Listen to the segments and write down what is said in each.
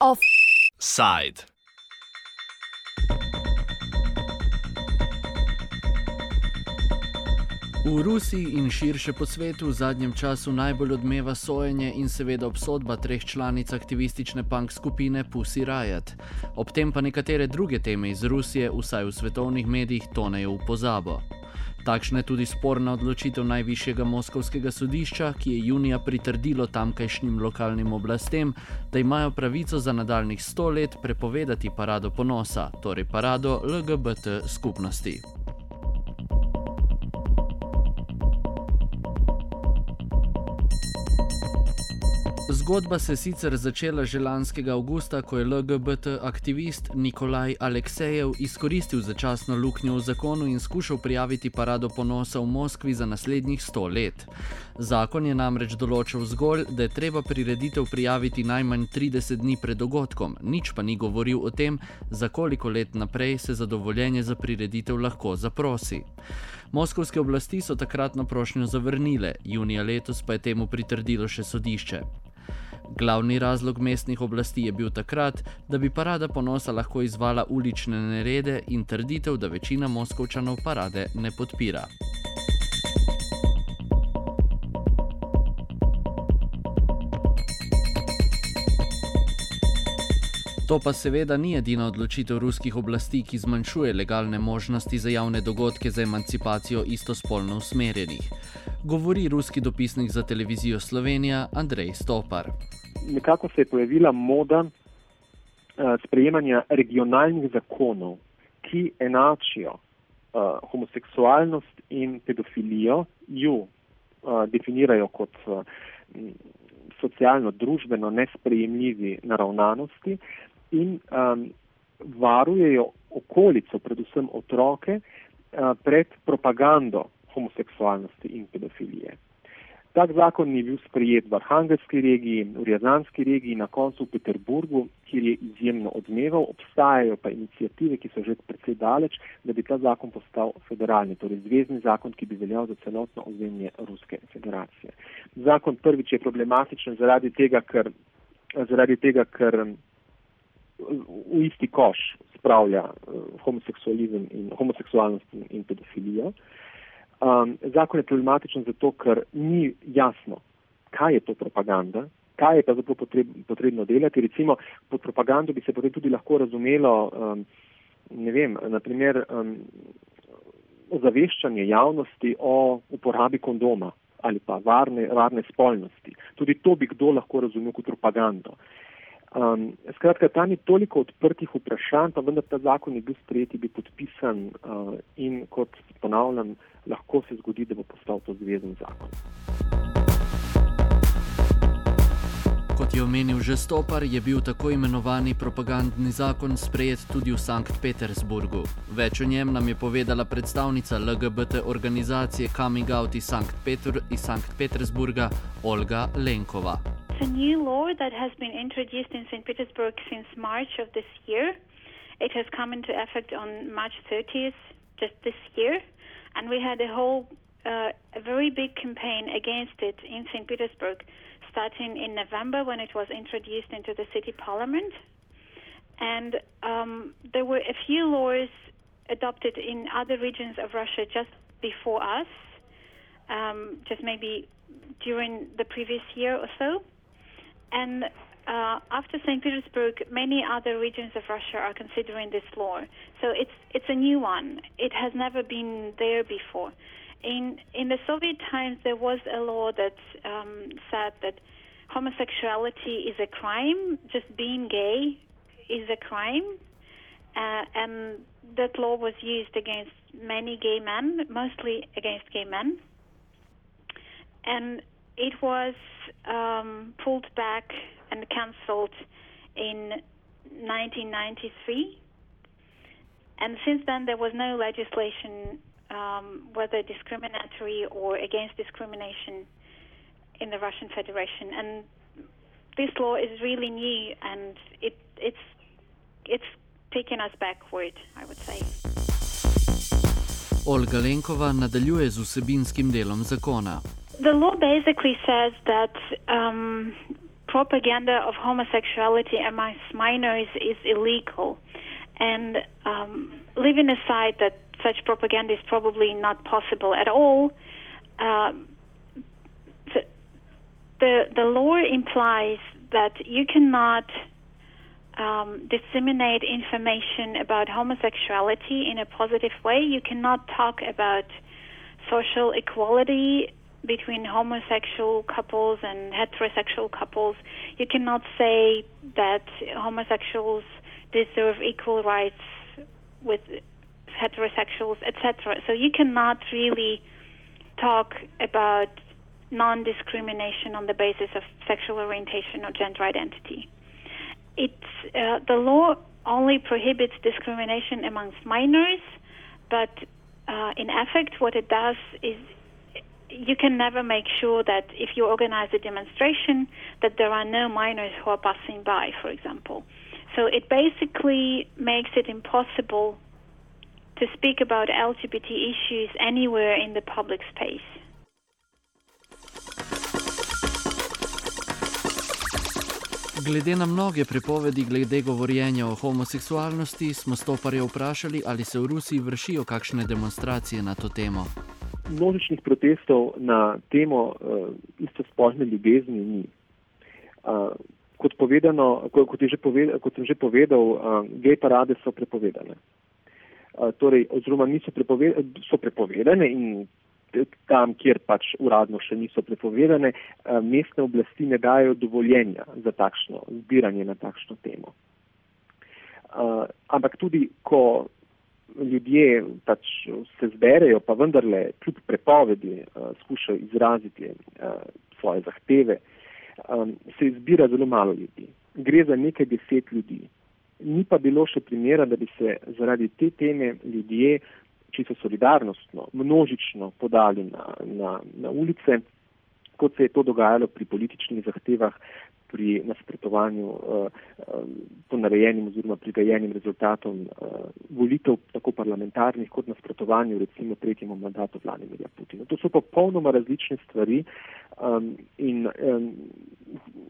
Offside. V Rusiji in širše po svetu v zadnjem času najbolj odmeva sojenje in seveda obsodba treh članic aktivistične punk skupine Pussy Riot. Ob tem pa nekatere druge teme iz Rusije, vsaj v svetovnih medijih, tonejo v pozabo. Takšna je tudi sporna odločitev najvišjega moskovskega sodišča, ki je junija pritrdilo tamkajšnjim lokalnim oblastem, da imajo pravico za nadaljnih sto let prepovedati parado ponosa, torej parado LGBT skupnosti. Zgodba se je sicer začela že lanskega avgusta, ko je LGBT aktivist Nikolaj Aleksejev izkoristil začasno luknjo v zakonu in skušal prijaviti parado ponosa v Moskvi za naslednjih sto let. Zakon je namreč določil zgolj, da je treba prireditev prijaviti najmanj 30 dni pred dogodkom, nič pa ni govoril o tem, za koliko let naprej se zadovoljenje za prireditev lahko zaprosi. Moskovske oblasti so takratno prošnjo zavrnile, junija letos pa je temu pritrdilo še sodišče. Glavni razlog mestnih oblasti je bil takrat, da bi parada ponosa lahko izvala ulične nerede in trditev, da večina Moskovčanov parade ne podpira. To pa seveda ni edina odločitev ruskih oblasti, ki zmanjšuje legalne možnosti za javne dogodke za emancipacijo istospolno usmerjenih govori ruski dopisnik za televizijo Slovenija Andrej Stopar. Nekako se je pojavila moda uh, sprejemanja regionalnih zakonov, ki enačijo uh, homoseksualnost in pedofilijo, ju uh, definirajo kot uh, socialno, družbeno nesprejemljivi naravnanosti in um, varujejo okolico, predvsem otroke, uh, pred propagando homoseksualnosti in pedofilije. Tak zakon je bil sprejet v Arhangelski regiji, v Rjazanski regiji, na koncu v Peterburgu, kjer je izjemno odmeval. Obstajajo pa inicijative, ki so že precej daleč, da bi ta zakon postal federalni, torej zvezdni zakon, ki bi veljal za celotno ozemlje Ruske federacije. Zakon prvič je problematičen zaradi tega, ker, zaradi tega, ker v isti koš spravlja uh, homoseksualizem in homoseksualnost in pedofilijo. Uh, Um, zakon je problematičen zato, ker ni jasno, kaj je to propaganda, kaj je zato potreb, potrebno delati. Recimo pod propagando bi se potem tudi lahko razumelo, um, ne vem, naprimer um, ozaveščanje javnosti o uporabi kondoma ali pa varne, varne spolnosti. Tudi to bi kdo lahko razumel kot propagando. Um, skratka, tam je toliko odprtih vprašanj, pa vendar ta zakon je bil sprejeti, bi podpisan uh, in kot ponavljam, lahko se zgodi, da bo postal to zvezen zakon. Kot je omenil že Stopar, je bil tako imenovani propagandni zakon sprejet tudi v Sankt Petersburgu. Več o njem nam je povedala predstavnica LGBT organizacije Coming Out iz Sankt, Peter, iz Sankt Petersburga Olga Lenkova. It's a new law that has been introduced in St. Petersburg since March of this year. It has come into effect on March 30th, just this year, and we had a whole, uh, a very big campaign against it in St. Petersburg, starting in November when it was introduced into the city parliament. And um, there were a few laws adopted in other regions of Russia just before us, um, just maybe during the previous year or so. And uh, after St. Petersburg, many other regions of Russia are considering this law. So it's it's a new one. It has never been there before. In in the Soviet times, there was a law that um, said that homosexuality is a crime. Just being gay is a crime, uh, and that law was used against many gay men, mostly against gay men. And it was um, pulled back and cancelled in 1993. And since then, there was no legislation, um, whether discriminatory or against discrimination, in the Russian Federation. And this law is really new, and it, it's it's taken us backward, I would say. Olga Lenkova nadaljuje z vsebinskim delom zakona. The law basically says that um, propaganda of homosexuality amongst minors is illegal. And um, leaving aside that such propaganda is probably not possible at all, um, the, the, the law implies that you cannot um, disseminate information about homosexuality in a positive way. You cannot talk about social equality between homosexual couples and heterosexual couples. You cannot say that homosexuals deserve equal rights with heterosexuals, etc. So you cannot really talk about non discrimination on the basis of sexual orientation or gender identity. It's, uh, the law only prohibits discrimination amongst minors, but uh, in effect, what it does is you can never make sure that if you organize a demonstration, that there are no minors who are passing by, for example. So it basically makes it impossible to speak about LGBT issues anywhere in the public space. Glede na mnoge prepovedi glede govorjenja o homoseksualnosti, smo stoparje vprašali, ali se v Rusiji vršijo kakšne demonstracije na to temo. Množičnih protestov na temo uh, istospolne ljubezni ni. Uh, kot, povedano, kot, kot, povedal, kot sem že povedal, uh, gej parade so prepovedane. Uh, torej, oziroma niso prepovedane, so prepovedane in tam, kjer pač uradno še niso prepovedane, uh, mestne oblasti ne dajo dovoljenja za takšno zbiranje na takšno temo. Uh, ampak tudi, ko ljudje pač se zberejo, pa vendarle kljub prepovedi uh, skušajo izraziti uh, svoje zahteve, um, se izbira zelo malo ljudi. Gre za nekaj deset ljudi. Ni pa bilo še primera, da bi se zaradi te teme ljudje, čisto solidarnostno, množično podali na, na, na ulice, kot se je to dogajalo pri političnih zahtevah pri nasprotovanju uh, ponarejenim oziroma prigajenim rezultatom uh, volitev, tako parlamentarnih, kot nasprotovanju recimo tretjemu mandatu Vladimirja Putina. To so popolnoma različne stvari um, in um,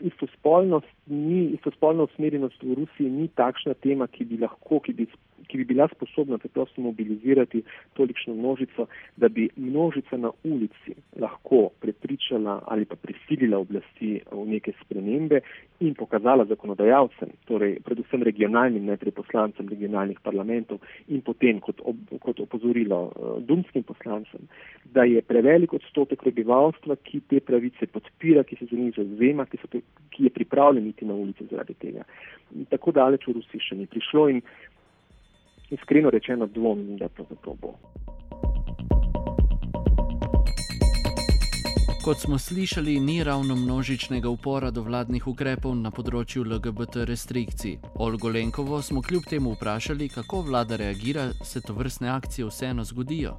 istospolnost ni, istospolna usmerjenost v Rusiji ni takšna tema, ki bi lahko, ki bi ki bi bila sposobna preprosto mobilizirati tolikšno množico, da bi množica na ulici lahko prepričala ali pa prisilila oblasti v neke spremembe in pokazala zakonodajalcem, torej predvsem regionalnim najprej poslancem regionalnih parlamentov in potem kot, ob, kot opozorilo uh, dumskim poslancem, da je prevelik odstotek prebivalstva, ki te pravice podpira, ki se za njih zauzema, ki, ki je pripravljen iti na ulice zaradi tega. Tako daleč v Rusiji še ni prišlo in iskreno rečeno dvomim, da to, to bo. Kot smo slišali, ni ravno množičnega upora do vladnih ukrepov na področju LGBT restrikcij. Olgo Lenkovo smo kljub temu vprašali, kako vlada reagira, se to vrstne akcije vseeno zgodijo.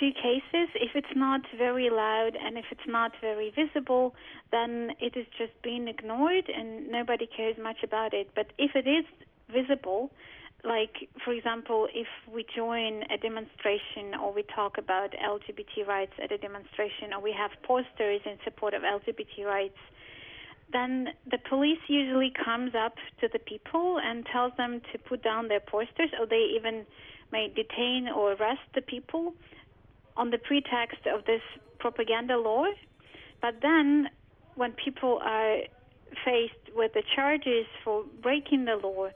Two cases. If it's not very loud and if it's not very visible, then it is just being ignored and nobody cares much about it. But if it is visible. Like, for example, if we join a demonstration or we talk about LGBT rights at a demonstration or we have posters in support of LGBT rights, then the police usually comes up to the people and tells them to put down their posters, or they even may detain or arrest the people on the pretext of this propaganda law. But then, when people are faced with the charges for breaking the law,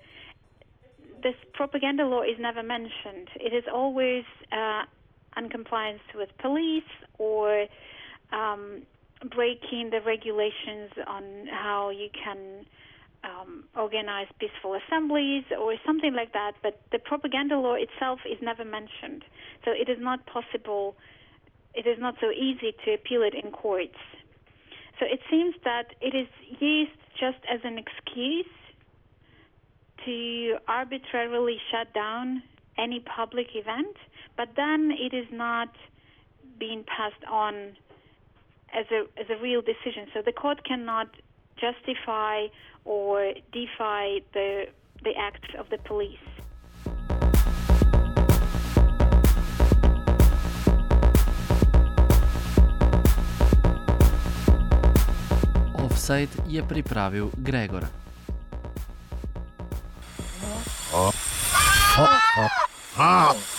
this propaganda law is never mentioned. It is always uh, uncompliance with police or um, breaking the regulations on how you can um, organize peaceful assemblies or something like that. But the propaganda law itself is never mentioned. So it is not possible, it is not so easy to appeal it in courts. So it seems that it is used just as an excuse to arbitrarily shut down any public event, but then it is not being passed on as a as a real decision. So the court cannot justify or defy the, the acts of the police. Offside je pripravil Gregor. Oh. Oh. Oh. Oh. Oh.